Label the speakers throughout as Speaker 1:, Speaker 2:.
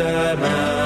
Speaker 1: semaine.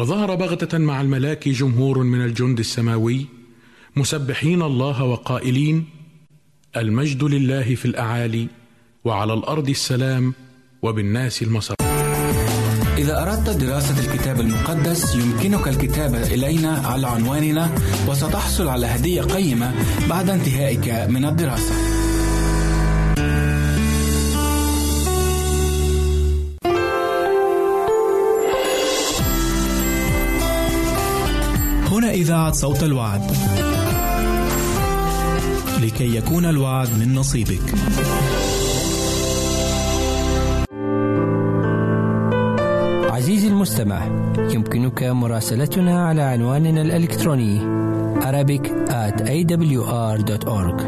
Speaker 2: وظهر بغتة مع الملاك جمهور من الجند السماوي مسبحين الله وقائلين المجد لله في الأعالي وعلى الأرض السلام وبالناس المصر
Speaker 3: إذا أردت دراسة الكتاب المقدس يمكنك الكتابة إلينا على عنواننا وستحصل على هدية قيمة بعد انتهائك من الدراسة.
Speaker 4: هنا إذاعة صوت الوعد. لكي يكون الوعد من نصيبك.
Speaker 5: عزيزي المستمع يمكنك مراسلتنا على عنواننا الإلكتروني Arabic at awr.org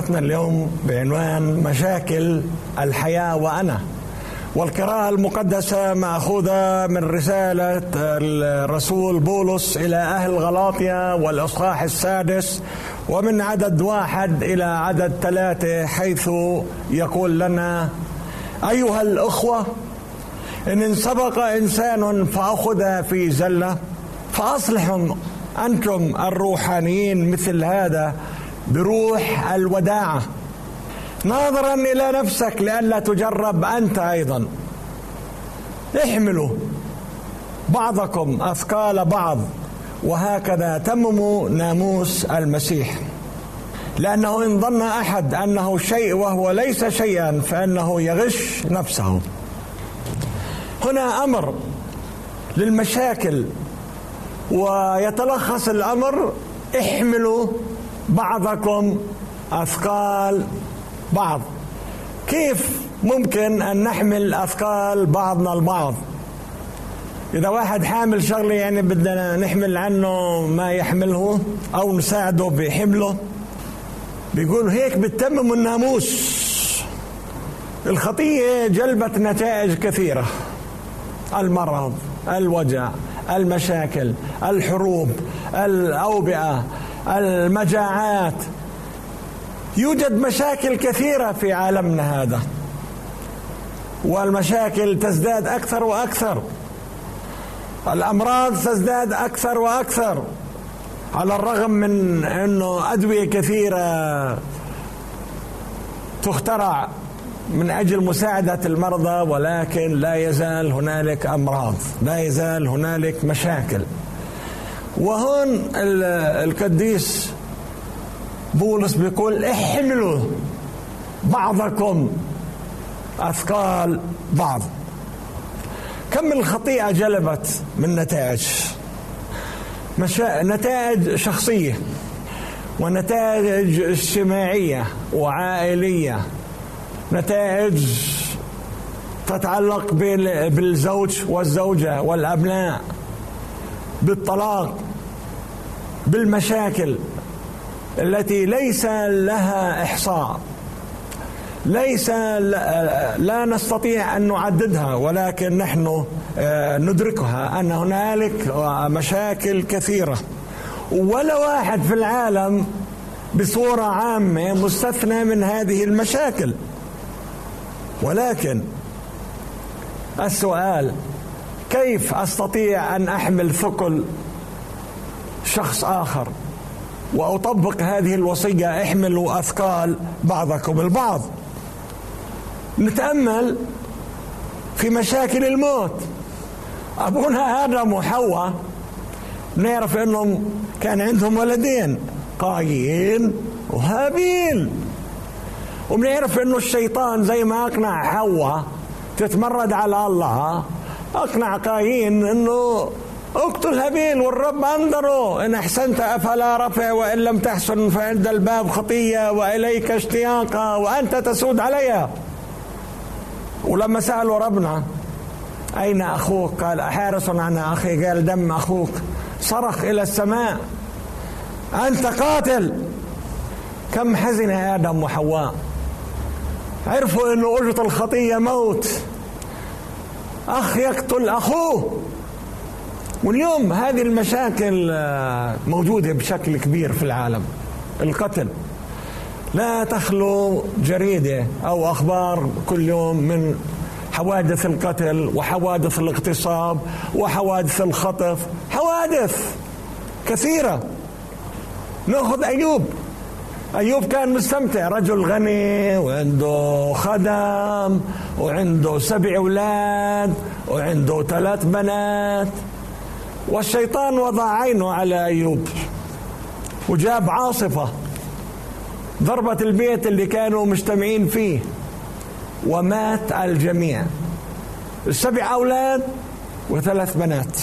Speaker 6: محاضرتنا اليوم بعنوان مشاكل الحياة وأنا. والقراءة المقدسة مأخوذة من رسالة الرسول بولس إلى أهل غلاطيا والإصحاح السادس ومن عدد واحد إلى عدد ثلاثة حيث يقول لنا أيها الأخوة إن سبق إنسان فأخذ في زلة فأصلحوا أنتم الروحانيين مثل هذا بروح الوداعة ناظرا إلى نفسك لئلا تجرب أنت أيضا. احملوا بعضكم أثقال بعض وهكذا تمموا ناموس المسيح. لأنه إن ظن أحد أنه شيء وهو ليس شيئا فإنه يغش نفسه. هنا أمر للمشاكل ويتلخص الأمر احملوا بعضكم أثقال بعض. كيف ممكن أن نحمل أثقال بعضنا البعض؟ إذا واحد حامل شغلة يعني بدنا نحمل عنه ما يحمله أو نساعده بحمله بيقول هيك بتتمم الناموس الخطية جلبت نتائج كثيرة. المرض الوجع المشاكل الحروب الأوبئة المجاعات. يوجد مشاكل كثيرة في عالمنا هذا. والمشاكل تزداد أكثر وأكثر. الأمراض تزداد أكثر وأكثر. على الرغم من أنه أدوية كثيرة تخترع من أجل مساعدة المرضى ولكن لا يزال هنالك أمراض لا يزال هنالك مشاكل. وهون القديس بولس بيقول احملوا بعضكم أثقال بعض. كم الخطيئة جلبت من نتائج؟ مشا... نتائج شخصية ونتائج اجتماعية وعائلية. نتائج تتعلق بالزوج والزوجة والأبناء. بالطلاق بالمشاكل التي ليس لها إحصاء. ليس لا نستطيع أن نعددها ولكن نحن آه، ندركها أن هنالك مشاكل كثيرة. ولا واحد في العالم بصورة عامة مستثنى من هذه المشاكل. ولكن السؤال كيف أستطيع أن أحمل ثقل شخص آخر وأطبق هذه الوصية احملوا أثقال بعضكم البعض؟ نتأمل في مشاكل الموت. أبونا آدم وحواء نعرف أنهم كان عندهم ولدين قايين وهابيل. وبنعرف انه الشيطان زي ما أقنع حواء تتمرد على الله أقنع قايين إنه أقتل هابيل والرب أنذره. إن أحسنت أفلا رفع وإن لم تحسن فعند الباب خطية وإليك اشتياقا وأنت تسود عليها. ولما سألوا ربنا أين أخوك؟ قال حارس عن أخي. قال دم أخوك. صرخ إلى السماء. أنت قاتل. كم حزن آدم وحواء. عرفوا إنه أجرة الخطية موت. أخ يقتل أخوه. واليوم هذه المشاكل آه، موجودة بشكل كبير في العالم. القتل. لا تخلو جريدة أو أخبار كل يوم من حوادث القتل وحوادث الاغتصاب وحوادث الخطف. حوادث كثيرة. نأخذ أيوب. أيوب كان مستمتع. رجل غني وعنده خدم وعنده سبع أولاد وعنده ثلاث بنات. والشيطان وضع عينه على أيوب وجاب عاصفة ضربت البيت اللي كانوا مجتمعين فيه. ومات الجميع. السبع أولاد وثلاث بنات.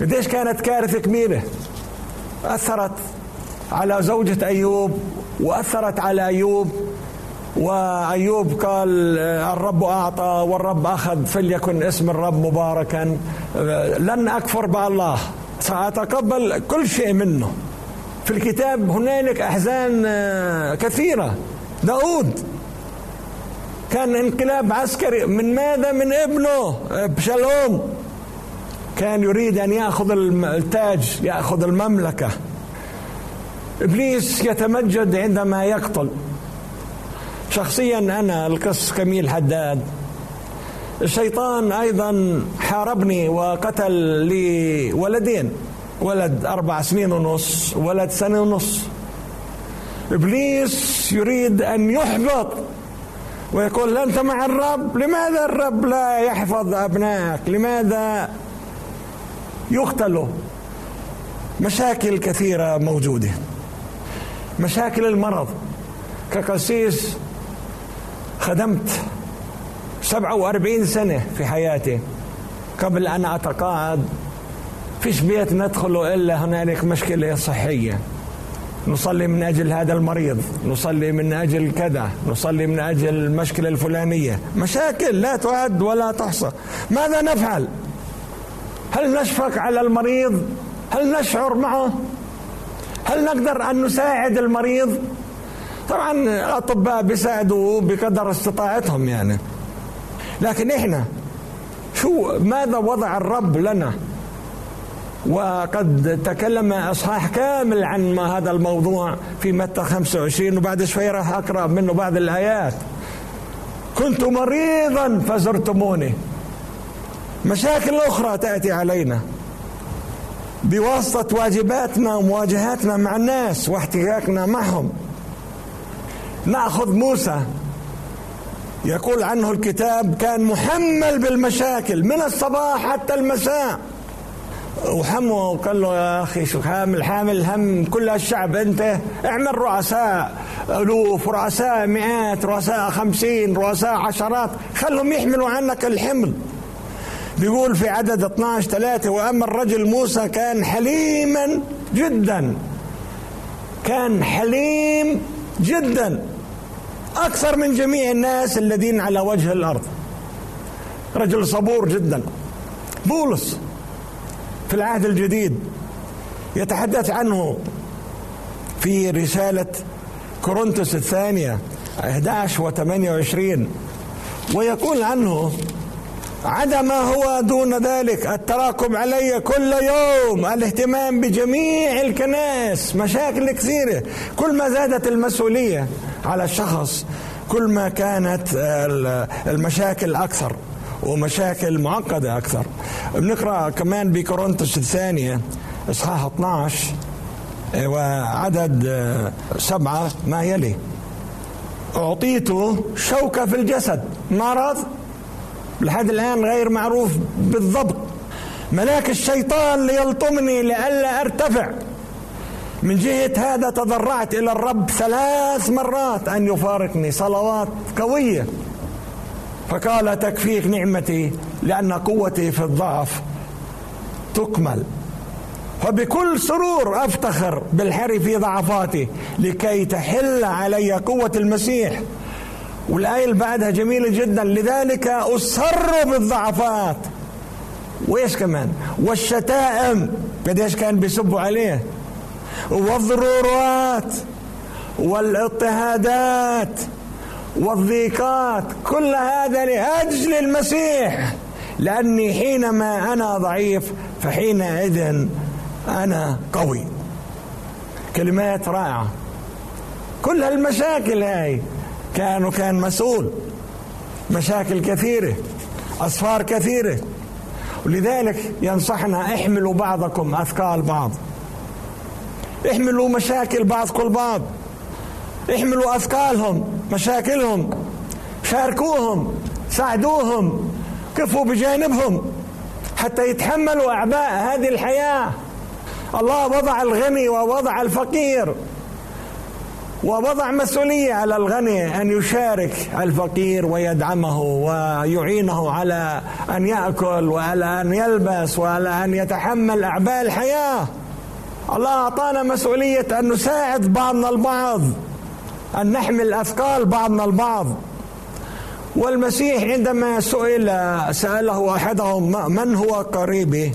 Speaker 6: قديش كانت كارثة كبيرة؟ أثرت على زوجة أيوب وأثرت على أيوب وأيوب قال الرب أعطى والرب أخذ فليكن اسم الرب مباركا. لن أكفر بالله سأتقبل كل شيء منه. في الكتاب هنالك أحزان آه، كثيرة. داود كان انقلاب عسكري من ماذا؟ من ابنه بشلوم كان يريد أن يأخذ التاج يأخذ المملكة. إبليس يتمجد عندما يقتل. شخصيا أنا القس كميل حداد. الشيطان أيضا حاربني وقتل لي ولدين. ولد أربع سنين ونص ولد سنة ونص. إبليس يريد أن يحبط ويقول أنت مع الرب؟ لماذا الرب لا يحفظ أبنائك؟ لماذا يقتلوا؟ مشاكل كثيرة موجودة. مشاكل المرض. كقسيس خدمت 47 سنة في حياتي. قبل أن أتقاعد فيش بيت ندخله إلا هنالك مشكلة صحية. نصلي من أجل هذا المريض نصلي من أجل كذا نصلي من أجل المشكلة الفلانية. مشاكل لا تعد ولا تحصى. ماذا نفعل؟ هل نشفق على المريض؟ هل نشعر معه؟ هل نقدر أن نساعد المريض؟ طبعا الأطباء بيساعدوا بقدر استطاعتهم يعني. لكن إحنا شو ماذا وضع الرب لنا؟ وقد تكلم إصحاح كامل عن ما هذا الموضوع في متى 25 وبعد شوي راح أقرأ منه بعض الآيات. كنت مريضا فزرتموني. مشاكل أخرى تأتي علينا. بواسطة واجباتنا ومواجهاتنا مع الناس واحتكاكنا معهم. نأخذ موسى يقول عنه الكتاب كان محمل بالمشاكل من الصباح حتى المساء. وحمه وقال له يا أخي شو حامل؟ حامل هم كل الشعب أنت. اعمل رؤساء ألوف رؤساء مئات رؤساء خمسين رؤساء عشرات. خلهم يحملوا عنك الحمل. بيقول في عدد 12 ثلاثة وأما الرجل موسى كان حليما جدا. كان حليم جدا. أكثر من جميع الناس الذين على وجه الأرض. رجل صبور جدا. بولس في العهد الجديد يتحدث عنه في رسالة كورنثوس الثانية 11 و 28 ويقول عنه عدا ما هو دون ذلك. التراكم علي كل يوم. الاهتمام بجميع الكنائس مشاكل كثيرة. كل ما زادت المسؤولية على الشخص كل ما كانت المشاكل أكثر ومشاكل معقدة أكثر. بنقرأ كمان بكورنثوس الثانية إصحاح 12 وعدد سبعة ما يلي. أعطيت شوكة في الجسد. مرض لحد الآن غير معروف بالضبط. ملاك الشيطان ليلطمني لئلا أرتفع. من جهة هذا تضرعت إلى الرب ثلاث مرات أن يفارقني صلوات قوية. فقال تكفيك نعمتي لأن قوتي في الضعف تكمل. فبكل سرور أفتخر بالحر في ضعفاتي لكي تحل علي قوة المسيح. والآية اللي بعدها جميلة جدا لذلك أسر بالضعفات. وإيش كمان؟ والشتائم. قديش كان بيسبوا عليه؟ والضرورات والاضطهادات والضيقات. كل هذا لأجل المسيح. لأني حينما أنا ضعيف فحينئذ أنا قوي. كلمات رائعة. كل هالمشاكل هاي. كانوا كان مسؤول. مشاكل كثيرة أصفار كثيرة. ولذلك ينصحنا احملوا بعضكم أثقال بعض. احملوا مشاكل بعضكم البعض احملوا أثقالهم مشاكلهم. شاركوهم ساعدوهم كفوا بجانبهم حتى يتحملوا أعباء هذه الحياة. الله وضع الغني ووضع الفقير. ووضع مسؤولية على الغني أن يشارك الفقير ويدعمه ويعينه على أن يأكل وعلى أن يلبس وعلى أن يتحمل أعباء الحياة. الله أعطانا مسؤولية أن نساعد بعضنا البعض أن نحمل أثقال بعضنا البعض. والمسيح عندما سئل سأله أحدهم من هو قريبي؟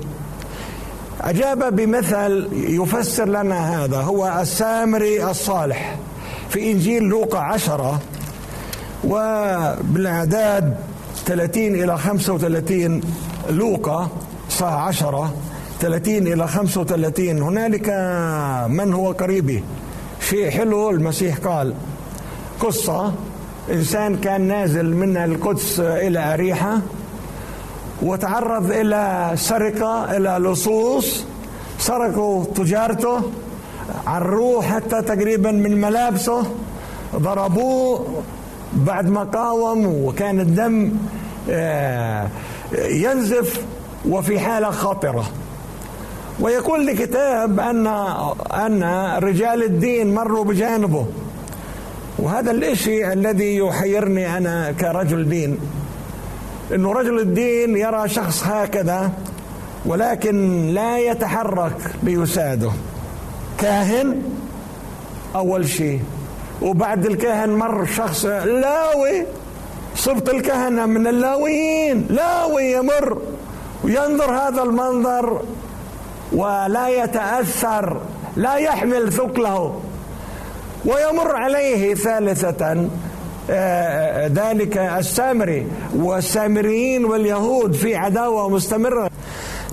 Speaker 6: أجاب بمثل يفسر لنا هذا هو السامري الصالح. في إنجيل لوقا عشرة وبالأعداد 30 إلى 35 لوقا صح عشرة 30 إلى 35 هنالك من هو قريبي؟ شيء حلو المسيح قال قصة إنسان كان نازل من القدس إلى أريحة وتعرض إلى سرقة إلى لصوص سرقوا تجارته عروه حتى تقريبا من ملابسه ضربوه بعد ما قاوم وكان الدم آه، ينزف وفي حالة خطرة. ويقول الكتاب أن أن رجال الدين مروا بجانبه. وهذا الإشي الذي يحيرني أنا كرجل دين إنه رجل الدين يرى شخص هكذا ولكن لا يتحرك ليساعده كاهن؟ أول شيء. وبعد الكاهن مر شخص لاوي. صبت الكهنه من اللاويين. لاوي يمر. وينظر هذا المنظر ولا يتأثر لا يحمل ثقله. ويمر عليه ثالثة ذلك السامري. والسامريين واليهود في عداوة مستمرة.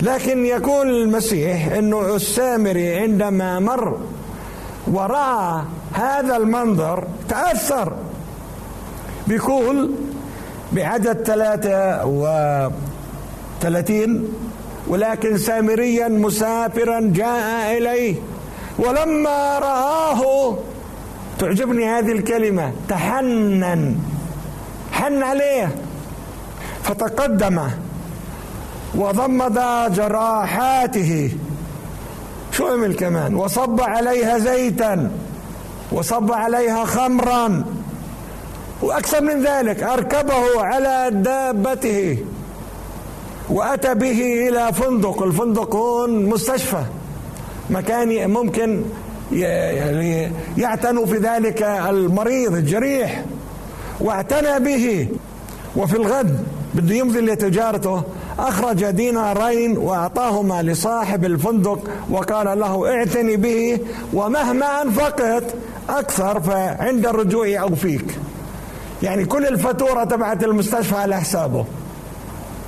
Speaker 6: لكن يقول المسيح إنه السامري عندما مر ورأى هذا المنظر تأثر. بيقول بعدد ثلاثة وثلاثين ولكن سامريا مسافرا جاء إليه ولما رآه تعجبني هذه الكلمة تحنن حن عليه فتقدم. وضمد جراحاته. شو عمل كمان؟ وصب عليها زيتا. وصب عليها خمرا. وأكثر من ذلك أركبه على دابته. وأتى به إلى فندق. الفندق هون مستشفى. مكان ممكن يعني يعتنوا في ذلك المريض الجريح. واعتنى به. وفي الغد بده يمضي لتجارته. أخرج دينارين وأعطاهما لصاحب الفندق وقال له اعتني به ومهما أنفقت أكثر فعند الرجوع أوفيك. يعني كل الفاتورة تبعت المستشفى على حسابه.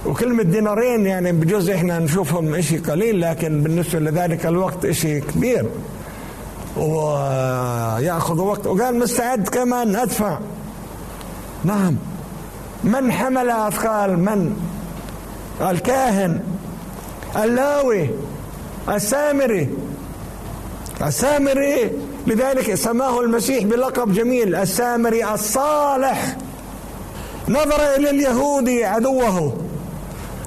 Speaker 6: وكلمة دينارين يعني بجوز إحنا نشوفهم إشي قليل لكن بالنسبة لذلك الوقت إشي كبير. ويأخذ وقت وقال مستعد كمان أدفع. نعم. من حمل أثقال؟ من؟ الكاهن اللاوي السامري. السامري لذلك سماه المسيح بلقب جميل السامري الصالح. نظر إلى اليهودي عدوه.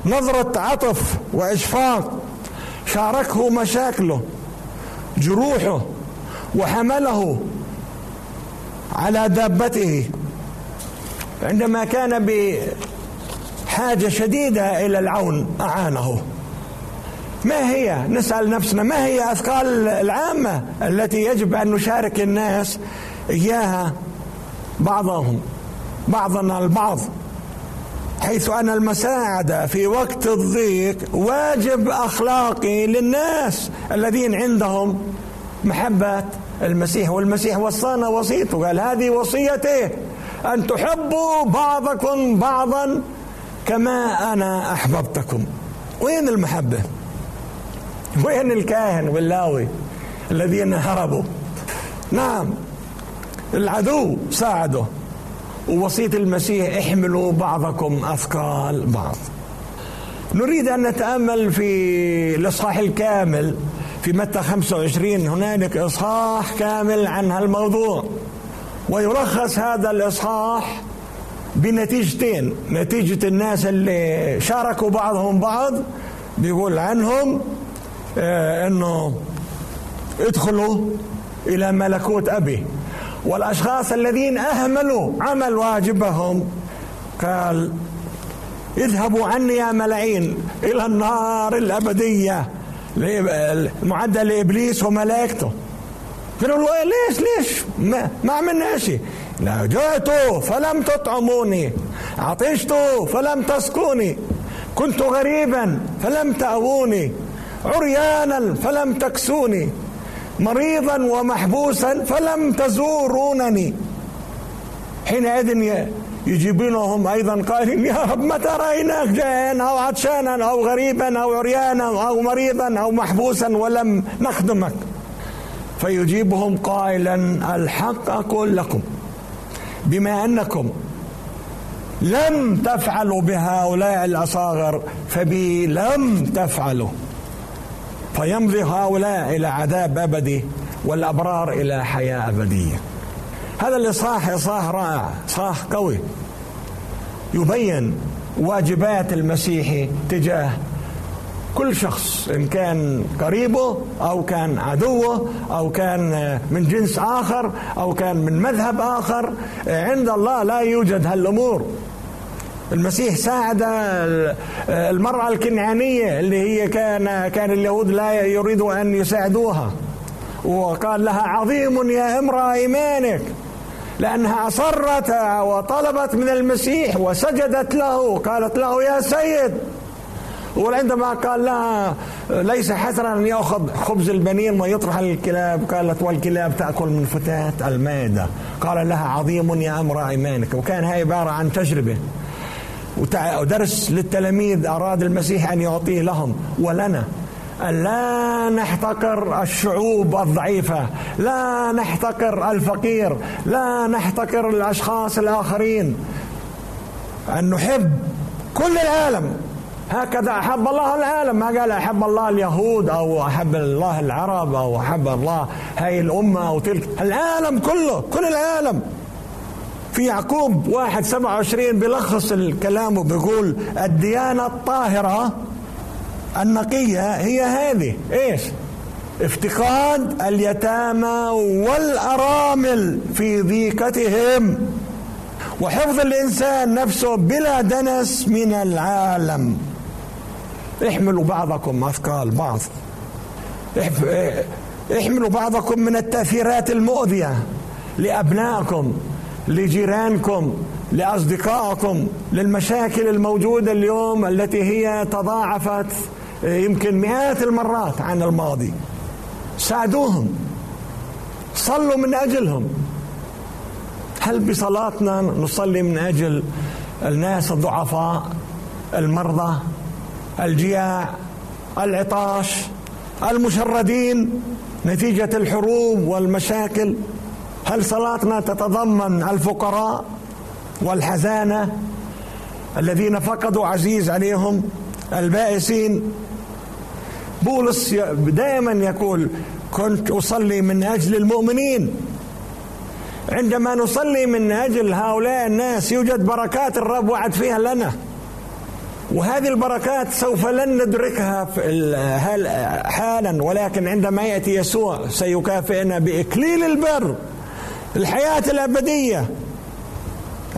Speaker 6: نظرة عطف وإشفاق. شاركه مشاكله جروحه وحمله على دابته. عندما كان بحاجه شديدة إلى العون أعانه. ما هي؟ نسأل نفسنا ما هي أثقال العامة التي يجب أن نشارك الناس إياها بعضهم بعضنا البعض؟ حيث أن المساعده في وقت الضيق واجب أخلاقي للناس الذين عندهم محبة المسيح والمسيح وصانا وصيته قال هذه وصيتي أن تحبوا بعضكم بعضا كما أنا أحببتكم. وين المحبة؟ وين الكاهن واللاوي الذين هربوا؟ نعم العدو ساعده ووصية المسيح احملوا بعضكم أثقال بعض. نريد أن نتأمل في الإصحاح الكامل في متى 25 هنالك إصحاح كامل عن هالموضوع. ويلخص هذا الإصحاح بنتيجتين. نتيجة الناس اللي شاركوا بعضهم بعض بيقول عنهم آه إنه ادخلوا إلى ملكوت أبي. والأشخاص الذين أهملوا عمل واجبهم قال اذهبوا عني يا ملايين إلى النار الأبدية المعدة لإبليس وملائكته. قالوا له ليش ليش؟ ما, ما عملنا شيء. لا جئت فلم تطعموني. عطشت فلم تسقوني كنت غريبا فلم تأووني. عريانا فلم تكسوني. مريضا ومحبوسا فلم تزورونني. حينئذ يجيبونهم أيضا قائلين يا رب متى رأيناك؟ جائعا أو عطشانا أو غريبا أو عريانا أو مريضا أو محبوسا ولم نخدمك. فيجيبهم قائلا الحق أقول لكم. بما أنكم لم تفعلوا بهؤلاء الأصاغر فبي لم تفعلوا. فيمضي هؤلاء إلى عذاب أبدي والأبرار إلى حياة أبدية. هذا الاصحاح اصحاح رائع اصحاح قوي. يبين واجبات المسيحي تجاه كل شخص إن كان قريبه أو كان عدوه أو كان من جنس آخر أو كان من مذهب آخر عند الله لا يوجد هالأمور. المسيح ساعد المرأة الكنعانية اللي هي كان كان اليهود لا يريدوا أن يساعدوها. وقال لها عظيم يا امرأة إيمانك لأنها أصرت وطلبت من المسيح وسجدت له. قالت له يا سيد وعندما قال لها ليس حسنا أن يأخذ خبز البنين ويطرح الكلاب قالت والكلاب تأكل من فتاة المائدة قال لها عظيم يا امرأة إيمانك. وكان هاي عبارة عن تجربة. ودرس للتلاميذ أراد المسيح أن يعطيه لهم. ولنا. لا نحتقر الشعوب الضعيفة. لا نحتقر الفقير. لا نحتقر الأشخاص الآخرين. أن نحب كل العالم. هكذا أحب الله العالم. ما قال أحب الله اليهود أو أحب الله العرب أو أحب الله هاي الأمة أو تلك. العالم كله كل العالم. في يعقوب واحد سبعة وعشرين بيلخص الكلام وبيقول الديانة الطاهرة النقية هي هذه. إيش؟ افتقاد اليتامى والأرامل في ضيقتهم وحفظ الإنسان نفسه بلا دنس من العالم. احملوا بعضكم أثقال بعض. احملوا بعضكم من التأثيرات المؤذية لأبنائكم لجيرانكم لأصدقائكم للمشاكل الموجودة اليوم التي هي تضاعفت يمكن مئات المرات عن الماضي. ساعدوهم. صلوا من أجلهم. هل بصلاتنا نصلي من أجل الناس الضعفاء المرضى؟ الجياع العطاش المشردين نتيجة الحروب والمشاكل. هل صلاتنا تتضمن الفقراء والحزانة الذين فقدوا عزيز عليهم البائسين؟ بولس دائما يقول كنت أصلي من أجل المؤمنين. عندما نصلي من أجل هؤلاء الناس يوجد بركات الرب وعد فيها لنا. وهذه البركات سوف لن ندركها حالا ولكن عندما يأتي يسوع سيكافئنا باكليل البر الحياة الأبدية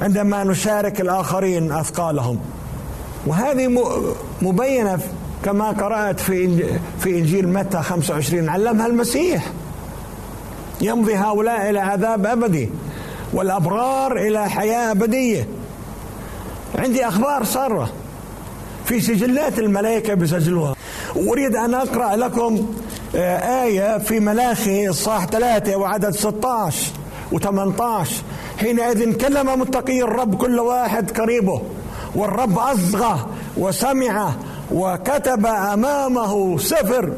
Speaker 6: عندما نشارك الآخرين أثقالهم. وهذه مبينة كما قرأت في في إنجيل متى 25 علمها المسيح. يمضي هؤلاء إلى عذاب أبدي والأبرار إلى حياة أبدية. عندي أخبار سارة. في سجلات الملائكة بسجلوها أريد أن أقرأ لكم آه، آية في ملاخي الصاح ثلاثة وعدد 16 و18 حينئذ كلم متقي الرب كل واحد قريبه والرب أصغى وسمع وكتب أمامه سفر.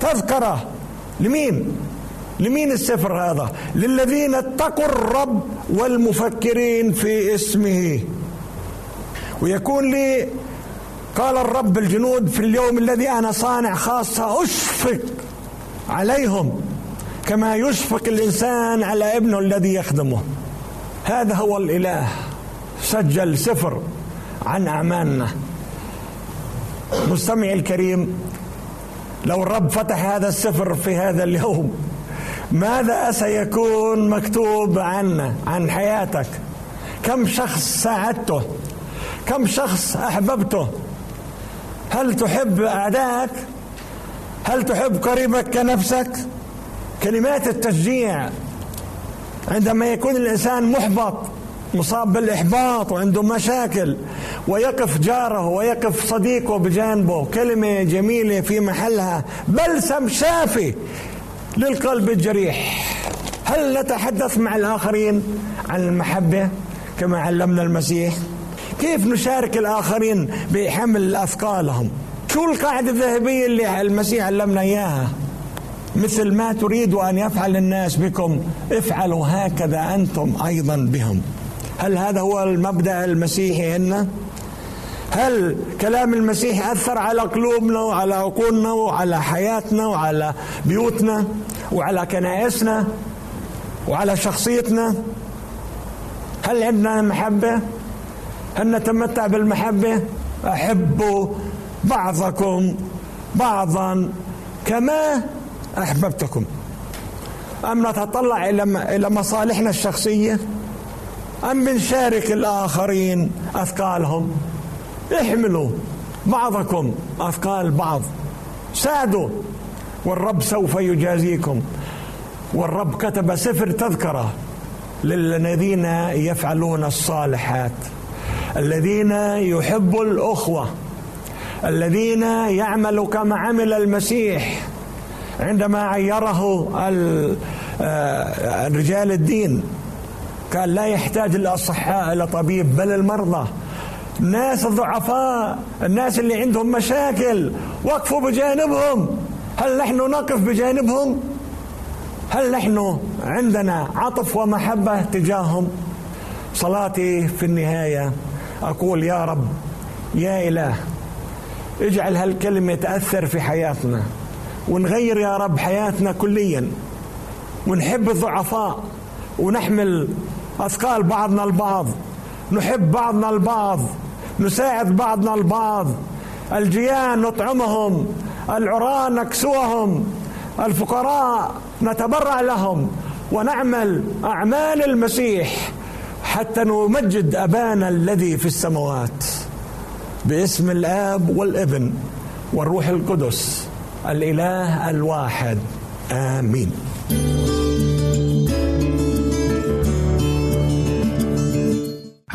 Speaker 6: تذكرة لمين؟ لمين السفر هذا؟ للذين اتقوا الرب والمفكرين في اسمه. ويكون لي قال الرب الجنود في اليوم الذي أنا صانع خاصة أشفق عليهم كما يشفق الإنسان على ابنه الذي يخدمه. هذا هو الإله. سجل سفر عن أعمالنا. مستمعي الكريم لو الرب فتح هذا السفر في هذا اليوم ماذا سيكون مكتوب عنا عن حياتك؟ كم شخص ساعدته؟ كم شخص أحببته؟ هل تحب اعدائك هل تحب قريبك كنفسك؟ كلمات التشجيع. عندما يكون الإنسان محبط مصاب بالإحباط وعنده مشاكل ويقف جاره ويقف صديقه بجانبه كلمة جميلة في محلها بلسم شافي للقلب الجريح. هل نتحدث مع الآخرين عن المحبة كما علمنا المسيح؟ كيف نشارك الآخرين بحمل أثقالهم؟ شو القاعدة الذهبية اللي المسيح علمنا إياها؟ مثل ما تريد أن يفعل الناس بكم افعلوا هكذا أنتم أيضا بهم. هل هذا هو المبدأ المسيحي هنا هل كلام المسيح أثر على قلوبنا وعلى عقولنا وعلى حياتنا وعلى بيوتنا وعلى كنائسنا وعلى شخصيتنا؟ هل عندنا محبة؟ هل نتمتع بالمحبة. أحبوا بعضكم بعضا كما أحببتكم. أم نتطلع إلى مصالحنا الشخصية؟ أم بنشارك الآخرين أثقالهم؟ احملوا بعضكم أثقال بعض. ساعدوا. والرب سوف يجازيكم. والرب كتب سفر تذكرة. للذين يفعلون الصالحات. الذين يحبوا الأخوة الذين يعملوا كما عمل المسيح عندما عيره آه، رجال الدين. كان لا يحتاج الأصحاء إلى طبيب بل المرضى. الناس الضعفاء الناس اللي عندهم مشاكل وقفوا بجانبهم. هل نحن نقف بجانبهم؟ هل نحن عندنا عطف ومحبة تجاههم؟ صلاتي في النهاية. أقول يا رب يا إله اجعل هالكلمة تأثر في حياتنا ونغير يا رب حياتنا كليا ونحب الضعفاء ونحمل أثقال بعضنا البعض نحب بعضنا البعض نساعد بعضنا البعض الجيان نطعمهم العراة نكسوهم الفقراء نتبرع لهم ونعمل أعمال المسيح. حتى نمجد أبانا الذي في السماوات باسم الآب والابن والروح القدس الإله الواحد. آمين.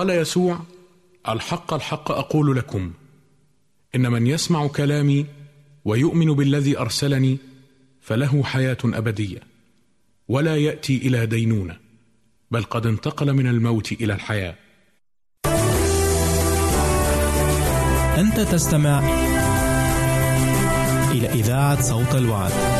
Speaker 2: قال يسوع الحق الحق أقول لكم إن من يسمع كلامي ويؤمن بالذي أرسلني فله حياة أبدية ولا يأتي إلى دينونة بل قد انتقل من الموت إلى الحياة
Speaker 4: أنت تستمع إلى إذاعة صوت الوعد.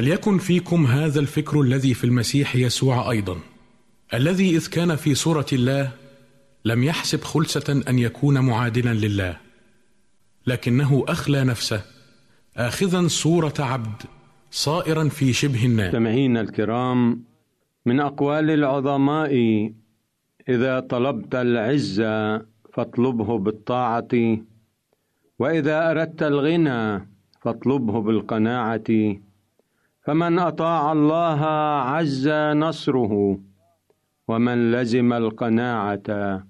Speaker 2: فليكن فيكم هذا الفكر الذي في المسيح يسوع أيضا. الذي إذ كان في صورة الله لم يحسب خلسة أن يكون معادلا لله لكنه أخلى نفسه اخذا صورة عبد صائرا في شبه الناس.
Speaker 7: مستمعينا الكرام من أقوال العظماء إذا طلبت العزة فاطلبه بالطاعة وإذا أردت الغنى فاطلبه بالقناعة. فمن أطاع الله عز نصره ومن لزم القناعة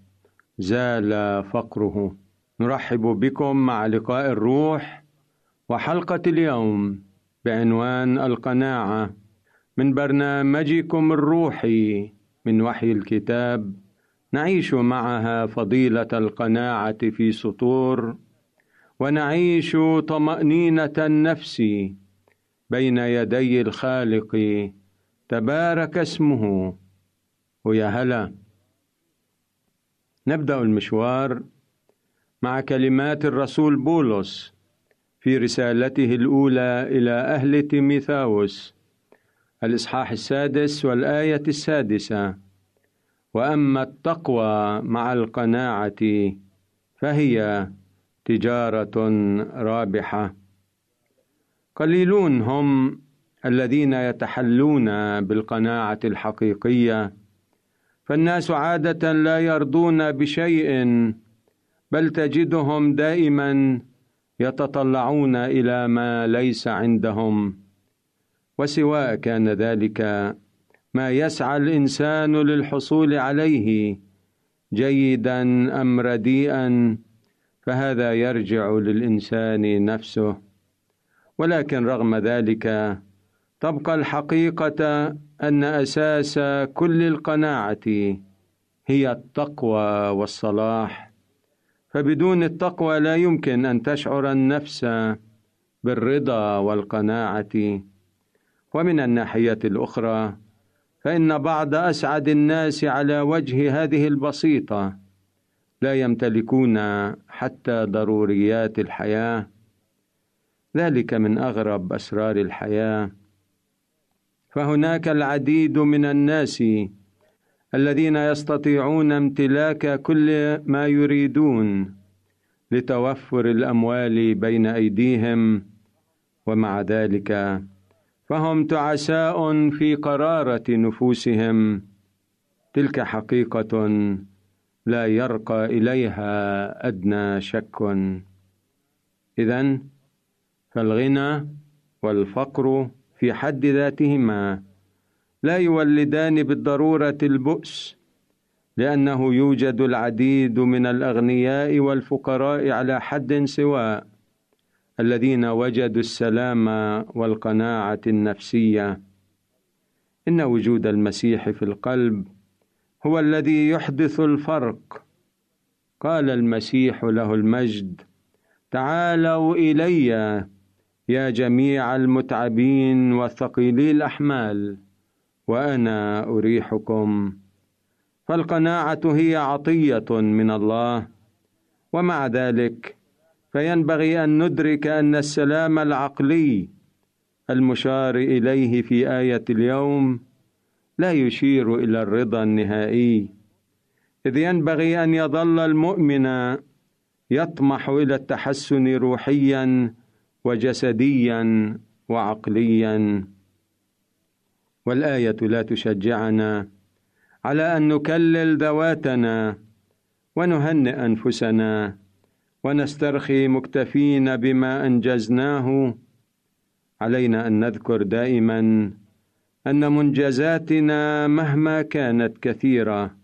Speaker 7: زال فقره. نرحب بكم مع لقاء الروح وحلقة اليوم بعنوان القناعة. من برنامجكم الروحي من وحي الكتاب. نعيش معها فضيلة القناعة في سطور. ونعيش طمأنينة النفس بين يدي الخالق. تبارك اسمه. ويا هلا. نبدأ المشوار مع كلمات الرسول بولس في رسالته الأولى إلى أهل تيميثاوس. الإصحاح السادس والآية السادسة. وأما التقوى مع القناعة فهي تجارة رابحة. قليلون هم الذين يتحلون بالقناعة الحقيقية. فالناس عادة لا يرضون بشيء بل تجدهم دائما يتطلعون إلى ما ليس عندهم. وسواء كان ذلك ما يسعى الإنسان للحصول عليه جيدا أم رديئا فهذا يرجع للإنسان نفسه. ولكن رغم ذلك تبقى الحقيقة أن أساس كل القناعة هي التقوى والصلاح. فبدون التقوى لا يمكن أن تشعر النفس بالرضا والقناعة. ومن الناحية الأخرى فإن بعض أسعد الناس على وجه هذه البسيطة لا يمتلكون حتى ضروريات الحياة. ذلك من أغرب أسرار الحياة. فهناك العديد من الناس الذين يستطيعون امتلاك كل ما يريدون لتوفر الأموال بين أيديهم ومع ذلك فهم تعساء في قرارة نفوسهم. تلك حقيقة لا يرقى إليها أدنى شك. اذا فالغنى والفقر في حد ذاتهما لا يولدان بالضرورة البؤس لأنه يوجد العديد من الأغنياء والفقراء على حد سواء الذين وجدوا السلام والقناعة النفسية. إن وجود المسيح في القلب هو الذي يحدث الفرق. قال المسيح له المجد تعالوا إلي يا جميع المتعبين والثقيلي الأحمال وأنا أريحكم. فالقناعة هي عطية من الله ومع ذلك فينبغي أن ندرك أن السلام العقلي المشار إليه في آية اليوم لا يشير إلى الرضا النهائي إذ ينبغي أن يظل المؤمن يطمح إلى التحسن روحيا وجسديا وعقليا. والآية لا تشجعنا على أن نكلل ذواتنا ونهنئ أنفسنا ونسترخي مكتفين بما أنجزناه. علينا أن نذكر دائما أن منجزاتنا مهما كانت كثيرة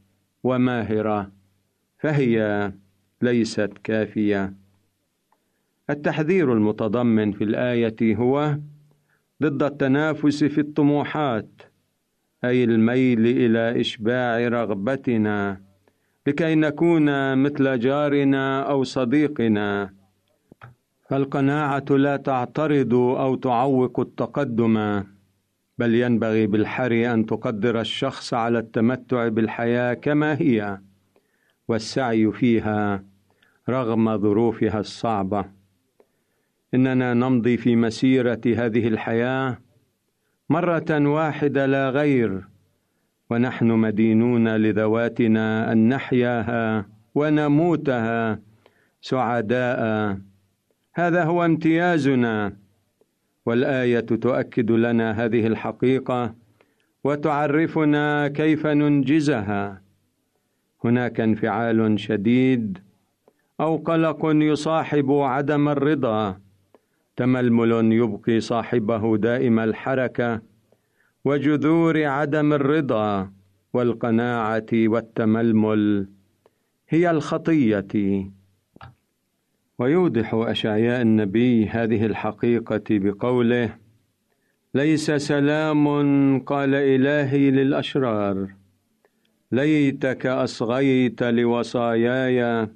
Speaker 7: وماهرة فهي ليست كافية. التحذير المتضمن في الآية هو ضد التنافس في الطموحات أي الميل إلى إشباع رغبتنا لكي نكون مثل جارنا أو صديقنا. فالقناعة لا تعترض أو تعوق التقدم بل ينبغي بالحري أن تقدر الشخص على التمتع بالحياة كما هي والسعي فيها رغم ظروفها الصعبة. إننا نمضي في مسيرة هذه الحياة مرة واحدة لا غير ونحن مدينون لذواتنا أن نحياها ونموتها سعداء. هذا هو امتيازنا. والآية تؤكد لنا هذه الحقيقة وتعرفنا كيف ننجزها. هناك انفعال شديد أو قلق يصاحب عدم الرضا. تململ يبقي صاحبه دائم الحركة وجذور عدم الرضا والقناعة والتململ هي الخطية. ويوضح أشعياء النبي هذه الحقيقة بقوله ليس سلام قال إلهي للأشرار. ليتك أصغيت لوصاياي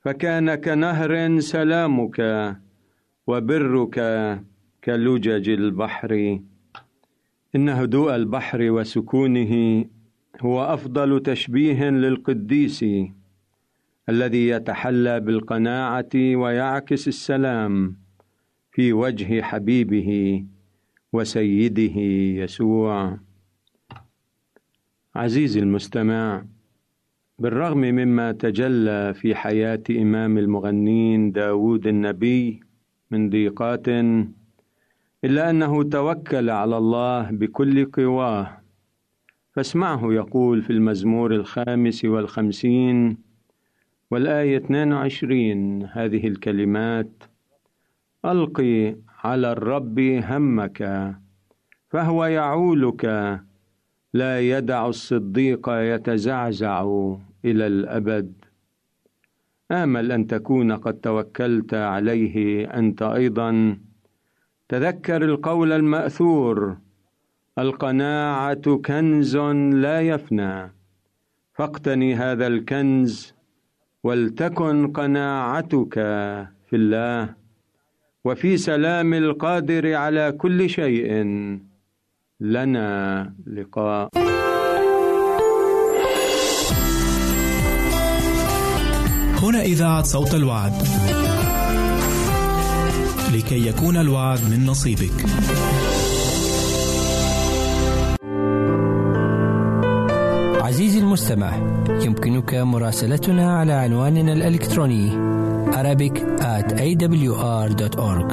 Speaker 7: فكان كنهر سلامك. وبرك كلجج البحر. إن هدوء البحر وسكونه هو أفضل تشبيه للقديس الذي يتحلى بالقناعة ويعكس السلام في وجه حبيبه وسيده يسوع. عزيزي المستمع بالرغم مما تجلى في حياة إمام المغنين داود النبي من ضيقات إلا أنه توكل على الله بكل قواه. فاسمعه يقول في المزمور الخامس والخمسين والآية 22 هذه الكلمات ألقي على الرب همك فهو يعولك. لا يدع الصديق يتزعزع إلى الأبد. آمل أن تكون قد توكلت عليه أنت أيضا. تذكر القول المأثور القناعة كنز لا يفنى. فاقتني هذا الكنز ولتكن قناعتك في الله. وفي سلام القادر على كل شيء لنا لقاء.
Speaker 4: هنا إذاعة صوت الوعد. لكي يكون الوعد من نصيبك.
Speaker 5: عزيزي المستمع يمكنك مراسلتنا على عنواننا الإلكتروني Arabic at awr.org